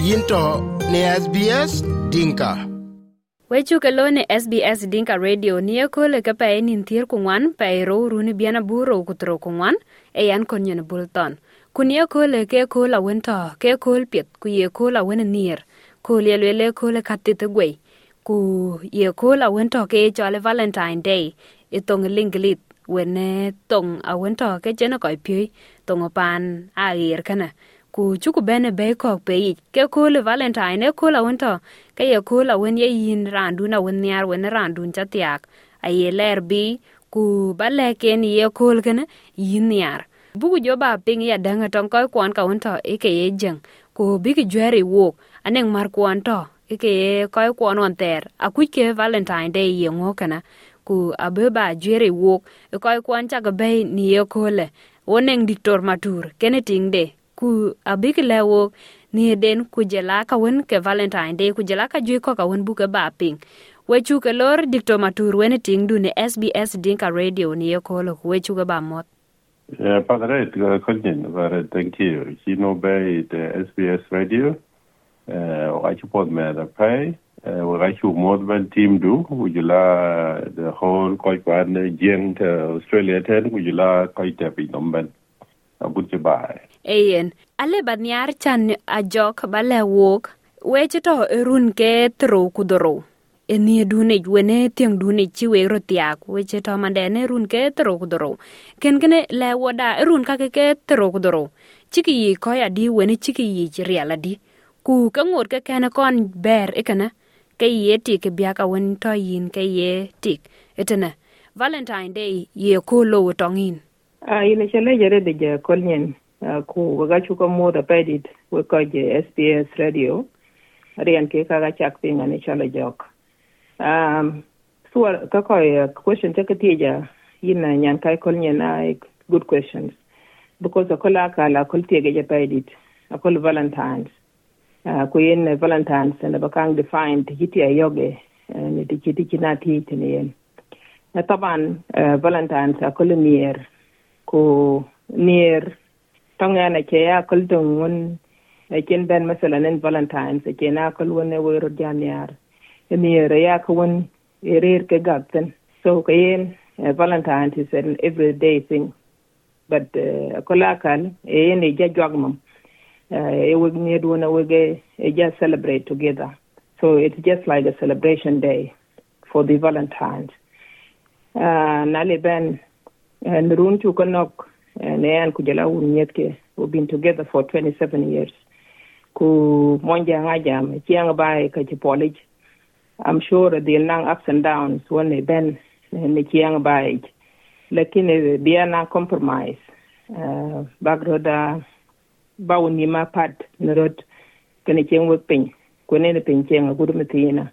yinto ne SBS Dinka. Wechu ke lo ne SBS Dinka Radio ni e ko le ka pa e nin thier ku ngwan pa e ro ru ni biana buro ku tro ku ngwan e yan kon yen bulton. Ku ni ko le ke ko la wento ke ko pit ku ye ko la wen nier. Ko le le le ko le katit gwe. Ku ye ko la wento ke cho le Valentine Day e tong linglit ne tong a wento ke jena ko pi tong pan a yer kana ku chuku bene be ko pe ke ko le valentine e ko la wonto ke ye ko la wen ye yin randu na wen nyar wen randu cha tiak. A ye ler bi, ku bale ken ye ko ken yin nyar bugu jo ba ping ya danga ton ko kwan ka wonto e ke ye jeng. Ku bi ki jweri wok aneng mar kwan to e ke ye ko kwan won ter. A ku ke valentine day ye ngo kana ku abe ba jweri wok e ko kwan cha ga be ni ye ko le. Woneng diktor matur kene ting de ku abik lewo ni den ku jela ka wen ke valentine day ku jela ka jui ko ka wen buke ba ping we chu ke lor dikto matur wen ting du ne SBS dinka radio ni ko lo we chu ke ba mot Yeah, but padre, eh, konyen, but thank you. He no by the eh, SBS radio, eh, uh, I support me the pay. Uh, we like you more than team do. Would you la the whole quite one jeng to Australia ten? Would you la quite a bit number? Abuja bye. eyen ale bat niar can ajok bale wuk weche to erun ke throw kudhorow enie dunec wene thiöŋ dunec ci wek ro thiak weche to manden erun ke thorow kudhorow kenkene le woda erun kake ke thorow kudhorow ci ki yic koy adi wene ci ki yic riel adi ku ke ŋot kekene kon ber e ikene ke ye tik e biak awen to yin ke ye tik. E Itene valentine day ye ko lowo toŋin uh, ah, ine celejerede je kolnyen ku gakachuka mudha pedit wekoje sbs radio. Rian ke kakachak piny ane cholo jok. Um, suar kakoy eh, question teketieja yina nyan kai kol nyen ai eh, good questions. Because akol akala akol tiegeja pedit akol valentines. Uh, ku valentines ene bakang defined yitia yoge uh, ni tichi na tiyi tini yen. Taban uh, valentines akol nier. Ku nier near tongana ke ya kul dong won ken ben masala nen valentines ke na kul won we ro janyar near ya ko won erer ke gapten so ke yen valentines is an everyday thing. But uh, kola kan e yen e ja jogmam e we need won we ge e just celebrate together. So it's just like a celebration day for the valentines. Uh, nale ben and run to konok kujala un nyetke we've been together for 27 years. Ku monja ngajam chiang bai ka chi college i'm sure they'll nang ups and downs when they ben ne chiang bai lakini bia na compromise. Uh, bagroda bawni ma pat ne kene chiang we pin kone ne pin chiang gudu metina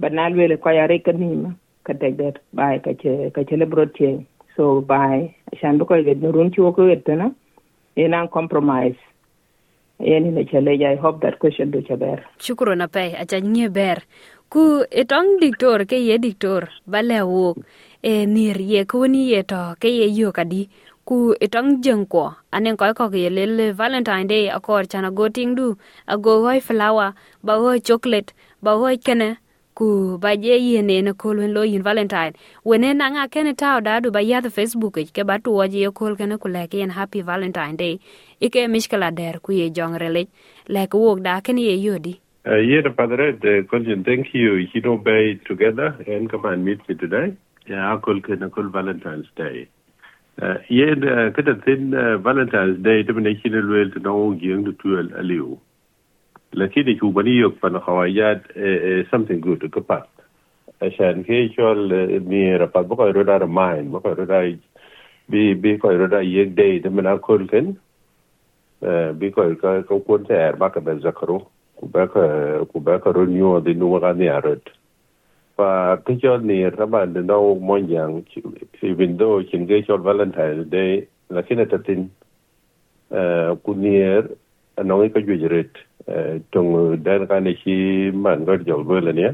but na lwele kwa yare kanima ka tek det ka che ka che lebrot chiang so by shan ko get no run chuo ko et na in an compromise. E yani ne chale, i hope that question do chaber shukro na pe acha nye ber. Ku etong diktor, ke ye diktor bale wo e nir ye ko ni ye to, ke ye yo kadi ku etong jeng ko anen ko ko ye le valentine day akor chana go ting du ago hoy flower, ba hoy chocolate, ba hoy kene ku ba je yene na kol wen lo yin valentine wene na nga kene taw dadu ba yadh facebook ke ba tu je ye kol kene ku leke yen happy valentine day ike mishkala der ku ye jong rele lek wok da kene ye yodi Uh, yeah, padre, the Colin, thank you. Know, be together and come and meet me today. Yeah, I call call Valentine's Day. Uh, yeah, the tin of thing, uh, Valentine's Day, the national well to know young to aliu. لكن كوباني يكفن خوايات something good to كبار عشان كي شوال ني ربات بقى يرودا رماين بقى يرودا بي بي كو يرودا يك داي دمنا كل كن بي كو كو كون تير بقى بزكرو كوباك كوباك رونيو دي نو غاني ارد và cái cho này các bạn đến đâu mọi dạng thì bình đô chuyển cái cho Valentine Day là khi này thật tin uh, cũng nhớ nó cái cái gì rồi tùng đến cái này khi mà nó giàu bơ là nhé.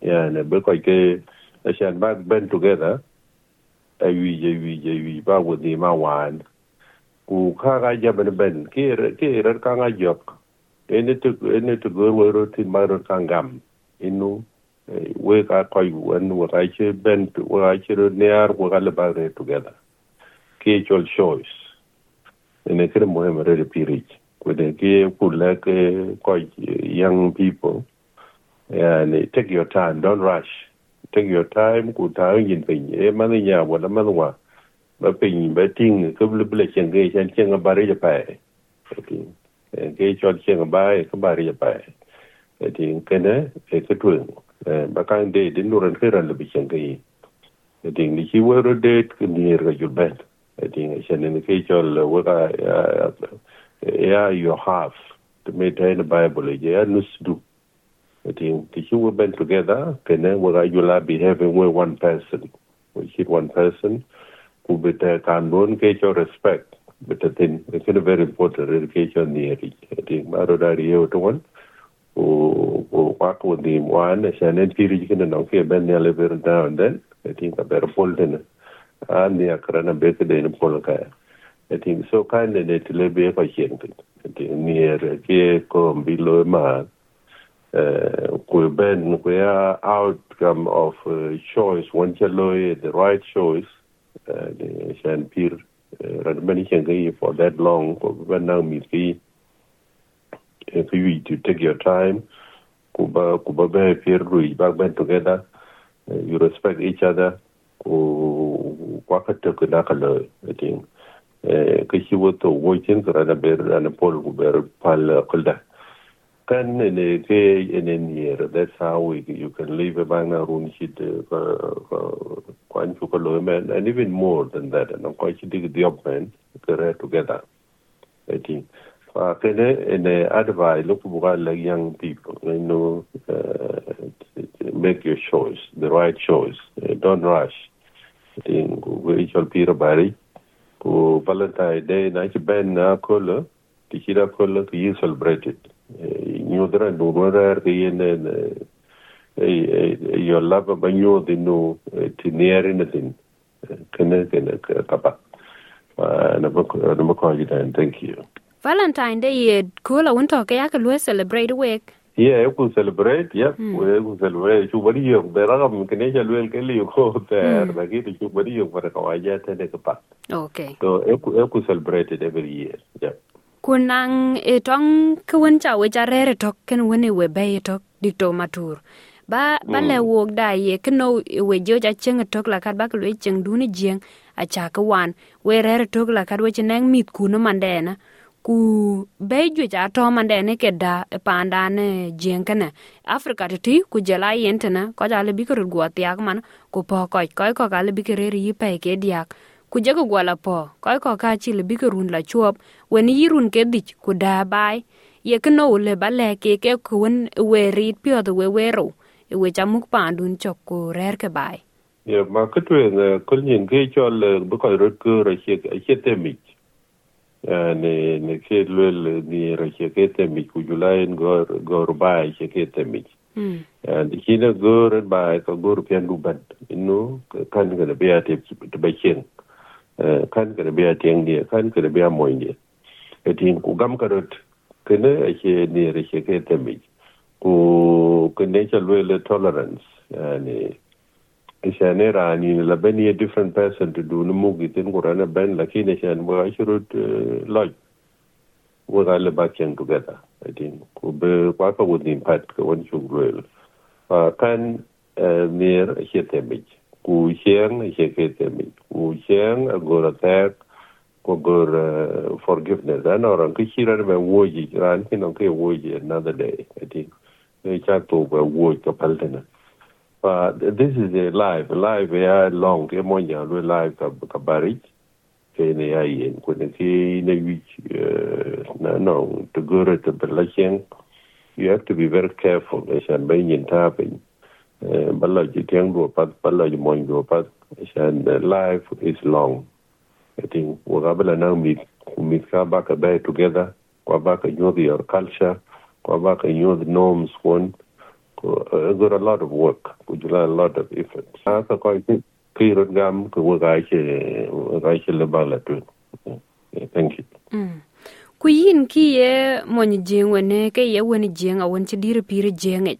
Yeah nè bơ coi cái asean back together. Ai vi je vi je vi ba wo ni ma wan ku kha ga ja ben ben ki ki ra ka ga jok ene tu ene tu go wo ro tin ma ro ka ngam inu we ka koi wen wo ka che ben wo ka che ro ne ar wo ga le ba re together. Ki chol choice ene kre mo he re pirich kwede ke kula ke ko young people. And take your time don't rush. Take your time ku ta yin e eh, ma ni nya wa. Ba pin ba ting ke blu blu chen ge chen chen ba re ja pa eh, ke chol chen ba e ke ba re ja pa ting ke ne e ke tu eh, ba kan de de nu ran ke ran le bi chen ge ting ro de ke ni ra ju ben. Ting chen ne yeah, you have to maintain the Bible. Yeah, nusdu. I think the two been together, can then you like behaving with one person. We hit one person who be there can don't get your respect. But I think it's very important education it. I think Marodari one who work with him one as an entity can and okay, Ben Never now and then. I think a better Polden and the Akrana Baker in Polaka. I think so kind of it le be ko chen think near ke ko bilo ma uh ku ben ku outcome of uh, choice. One chalo the right choice the shan pir ran many chen ga for that long ko ben now mi ki if you to take your time ku ba ku ba be pir ru ba ben together you respect each other ku kwa ka to ka ka I think ka shi wato wokin kara na ber na pol ber pal kulda kan ne ke ne near that's how we you can live a bang na run shit kwan chu ko men and even more than that and quite shi dig the up men kare together. I think. Fa kene ne advise look bu like young people you know uh, make your choice the right choice uh, don't rush. I think we shall be bari valentine day na ci ben na ko la ti ci da ko la ki you celebrate it dara no no ra ke yen e yo lava ba ñu de no ti near in the kana kana kapa na ba na ko ji dan thank you. Valentine day ye ko la won to ke ya ka celebrate week Yeah, eu could celebrate, yeah, mm. eu could celebrate. Chu bari yo, de raga mi kene ya luel ke liyo ko ter, la ki chu bari yo para kawaya te de kapa. Okay. So eu could celebrate it every year, yeah. Kunang e tong kwen cha we cha rere tok ken wene we be tok dikto matur. Ba ba le wok da ye keno we jo cha cheng tok la kat ba ke we cheng du ni jeng a cha ka wan we rere tok la kat we cheneng mit kuno mandena ku be ju ja to mande ne ke da e panda ne jenkene afrika ti ku jela yentena ko ja le bikoro go tiak man, ku po ko ko ko ga le bikere ri pe ke diak. Ku je ko gwala po ko ko ka chi le bikorun la chuop, wen yirun ke dich, ku da bai. Ye kno le bale ke ke ku wen we rit pio de we wero e we chamuk pandun chok ku rer ke bai. Ye ma ku tu ne kul nyin ke chol bu ko ro ku ro che che temich ne ne ke lwel ni ra che ke te mi ku julain gor gor ba che ke te mi and hina gor ba ka gor pian du ban inu kan ga be ate te ba chen kan ga be ate ngi kan ga be mo ngi etin ku gam ka rot kene che ni ra che ke te mi. Ku kene cha lwel tolerance. Yani ishane rani la ben ye different person to do numu gitin kurana ben lakini shan wa shurut uh, lodge wa gale back together. I think uh, uh, ku be kwa ka with impact ka wan chu lwel pa kan near che temij ku chen temij ku chen agora tak ku gor forgiveness. And or an kishira be woji ran kin ke woji another day. I think e cha to be woji paltena Uh, this is a live, live ya long ke mo nya lo live ka ka bari ke ne ya yin ko ne ke ne wi na no to go to the you have to be very careful. As an bay yin ta pe balla ji tiang do pat balla ji mo do pat as an life is long. I think we ga bala na mi mi ka ba ka together ko ba ka your culture ko ba ka the norms one uh, got a lot of work, which is a lot of effort. Sasa kwa hivyo kirot gam kuwagache wagache le bala tu. Thank you. Mm. Ki ye mon jengwe ne ke ye wen jenga won ti dir pir jenge.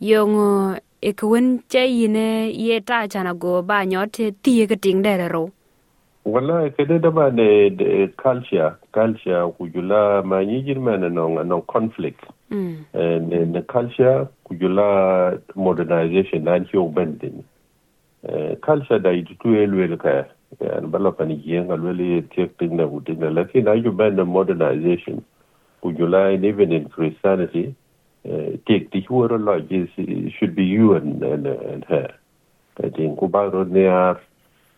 Yong e ko che yine ye ta chana go ba nyote ti ke ting dere ro. Wala ke de da ba ne culture culture kujula ma nyijin mena non non conflict. Mm. in ne culture kujula modernization nan hiyo bendin culture da itu tu elwel ka yan bala pani yenga lweli tiek ting na lakini ayu benda modernization kujula even in christianity uh, take the whole lot is should be you and and, and her I think kubaro near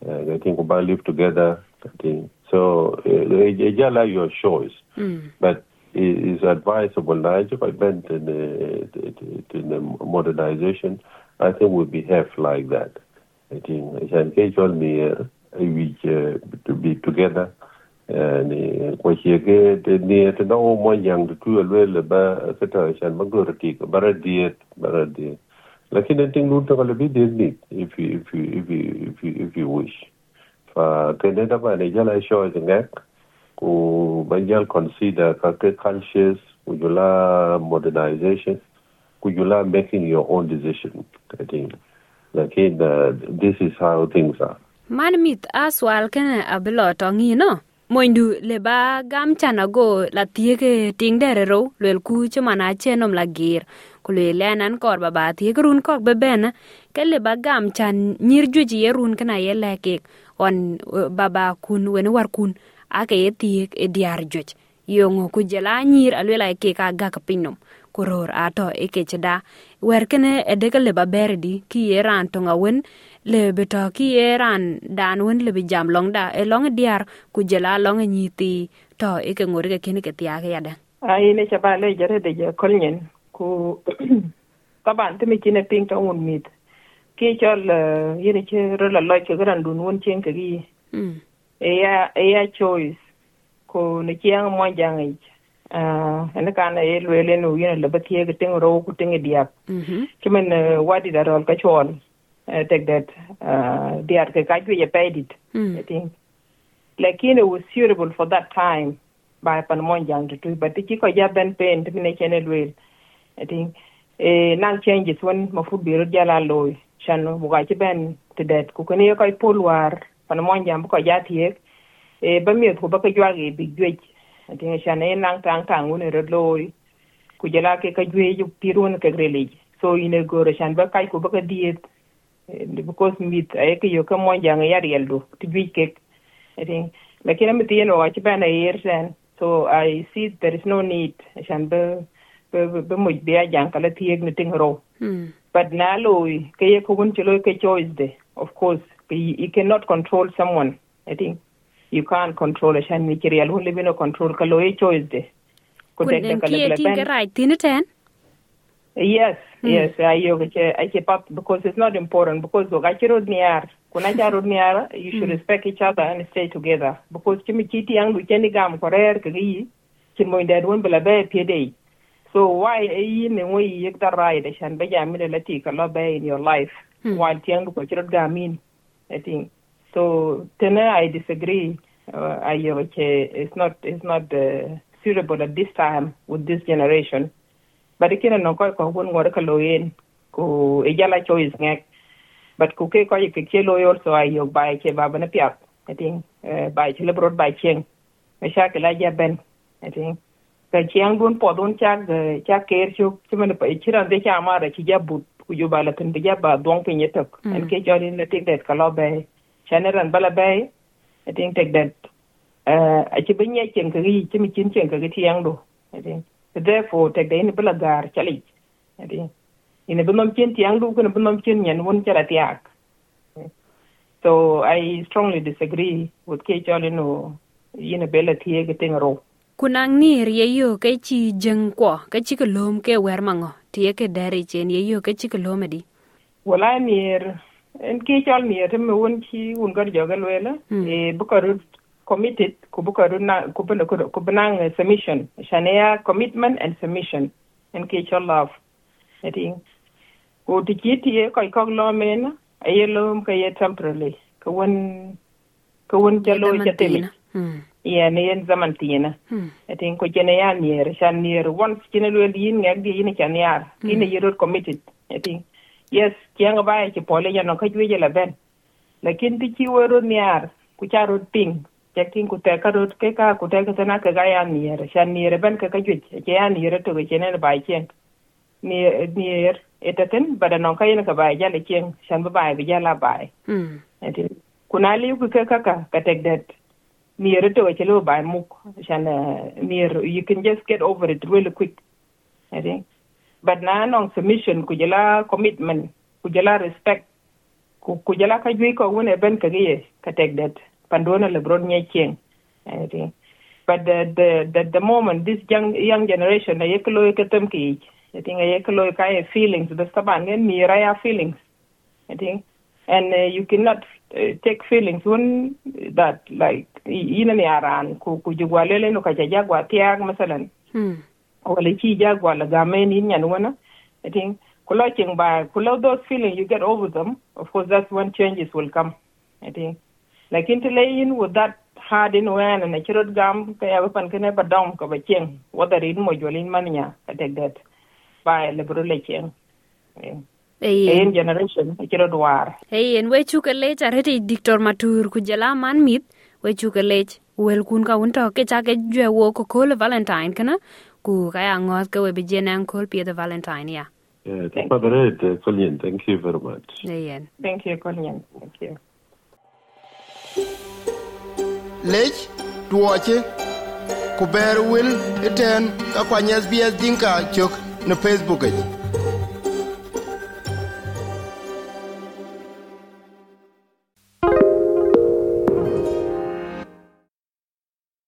uh, I think about live together. I think so. Uh, your choice, Mm. but it is advisable. Now, if I went in the, in the modernization, I think we behave like that. I think I engage me uh, we uh, to be together. And kwa hiyo ni tena o mo yang tu alwe ba kata shan magorati bara diet bara diet lakini ting lu ta kala bi ni if you if you if you if you if you wish fa kene da ba ne jala show is ngak banjal consider cultures ku jula modernization ku jula making your own decision i think. Lakini uh, this is how things are. Man mit aswal kene abilo tongi no moindu le ba gam chana go la tiege ting dere ro ku chumana chenom la gir kule lenan kor ba ba tiege run kok be bena ke le ba gam chan nyir juji ye run leke on baba kun wen war kun aka yetiik ediarjuec yoŋo ku jela anyiir alwela e ekik agakapinnom koror ato e ikicida werkene edeke leb aberdi ki ye raan toŋawen lebe to ki ye raan daan wen lebe jam long loŋda e loŋ e diar ku jela loŋ enyi thi to ike ŋorike kini kitiaki yadan aine chaba le jere de je kolnyen ku taban timi chine ping to un mit. Ki chol eh, yene che rola loy ke gran dun won chen ke gi. Mm. Mm e ya e ya choice ko ne kiang mo jang ai ah ene kana e lwele no yene le batie ke ting ro ku ting diap kimen wadi da rol ka chol tek that diar ke ka ye paid it. Mm. I think. Lakini it was suitable for that time by pan monjang to do, but the ko ja ben pen ne chene lwel. I think eh nang changes when ma food biro jala loy chano buga ci ben to that. Ku kene ko pol war kono mon jam ko ja tiek e ba miet ko ba ka jwa ge bi gwe ati ne shane en lang tang tang un ro lori ku jela ke ka jwe ju pirun ke grele so ine go ro shan ba kai e, ko ba ka diet. Because mit ay e ke yo ka mon jam e ya riel do ti bi ke ati lakini mi tiyen wa ci bana yer sen so i see there is no need. Shan ba ba mo bi a jang kala tiek ni ting ro. Hmm. But na lo ke ye ko won ci lo ke choice de of course. You cannot control someone I think. You can't control a shan kirial hu live no control. Ka lo ye choice de. Ko tek de kala kala tinge right tiniten yes hmm. yes. Ayo ke I keep up because it's not important. Because go ga chiro niar kuna cha rod niar you should hmm. respect each other and stay together. Because kimi chiti yang du cheni gam korer er ke gi chin mo won bela be pie day so why e yi ne yi yek da right shan be jam le lati ka lo be in your life? Hmm. while tiang ko chiro gamin i think. So tena i disagree. Uh, ayo ke it's not it's not uh, suitable at this time with this generation. But kina no ko ko won ngore ka lo yen ko e jala choice ngek. But ku ke ko ke ke lo yor so ayo bai ke baba na piap i think uh, bai ke le brod bai cheng. Me sha ke la ja ben i think. Ka chiang dun po dun cha cha ker chu chumen pa chiran de cha mara chi ja but ku juba la tin bija ba dong pi nyetok. Hmm. En ke jori le tik det kalo be chaneran bala be i think take that uh a ci bin ye ken kari ci mi cin ken kari tiyang do i think therefore take that ni bala gar chali i think ina binom cin tiyang do kuna binom cin nyen won chara tiyak so i strongly disagree with ke jori no ina bela tiye ke ting ro. kunangnir yeyo ke chi jeng kwo ke chi ke lom ke wer mango tie ke dare chen yeyo ke chi ke lom di wala mier en ki chal mier te me won chi un gar joga lwela hmm. e bu committed ku bu na ku bu ku bu eh, submission. Shania commitment and submission en ki chal love eting ku ti ki ti ko ko lo mena e ye ye temporarily ko won ko won jalo che te mm yen zaman tina Hmm. ko jene ya nier shan nier. Once kine lwel yin ngak di yin chan yar kine yirot committed atin yes kianga ba ki pole ya no ka jwe la ben. Lakin ti chi wero niar ku charo ting jakin ku te karot ke ka ku te ka na ka ga ya nier. Shan nier ben ka ka jwe ke ya nier to ke ne ba chen nier nier etaten bada no ka yin ka ba ya le chen shan ba ba ja la ba Hmm. kunali ku ke ka ka tek that near to a chelo by shan uh, you can just get over it really quick. I think. But na non submission ku jela commitment ku jela respect ku ku jela ka jui ko wona ben ka ge ka tek that. Pandona le bron nye chen i think. But the the the, the moment this young young generation i think ka feelings the staban ni raya feelings I think. And uh, you cannot uh, take feelings when that like ina ni aran ku ku jugwalele no ka jagwa tiag masalan Hmm. wala chi jagwa la game ni nyan wana I think kulo ching ba kulo those feelings you get over them of course that's when changes will come I think like into in with that hard in when and a chirot gam ka ya pan kene ba dom ka ba cheng whether in mo jolin mania ka take that by liberal cheng. Eyen. Generation chirot war Eyen we chuka lech arete diktor matur kujala man mit wechukelech wel kun ka wun to ke cha ke jwe wo ko kol valentine kana ku ka ya ngot ke we bi je nan kol pie the valentine ya yeah thank you Colleen thank you very much yeah thank you Colleen thank you lech tuoche ku ber wil iten ka kwa SBS dinka chok na facebook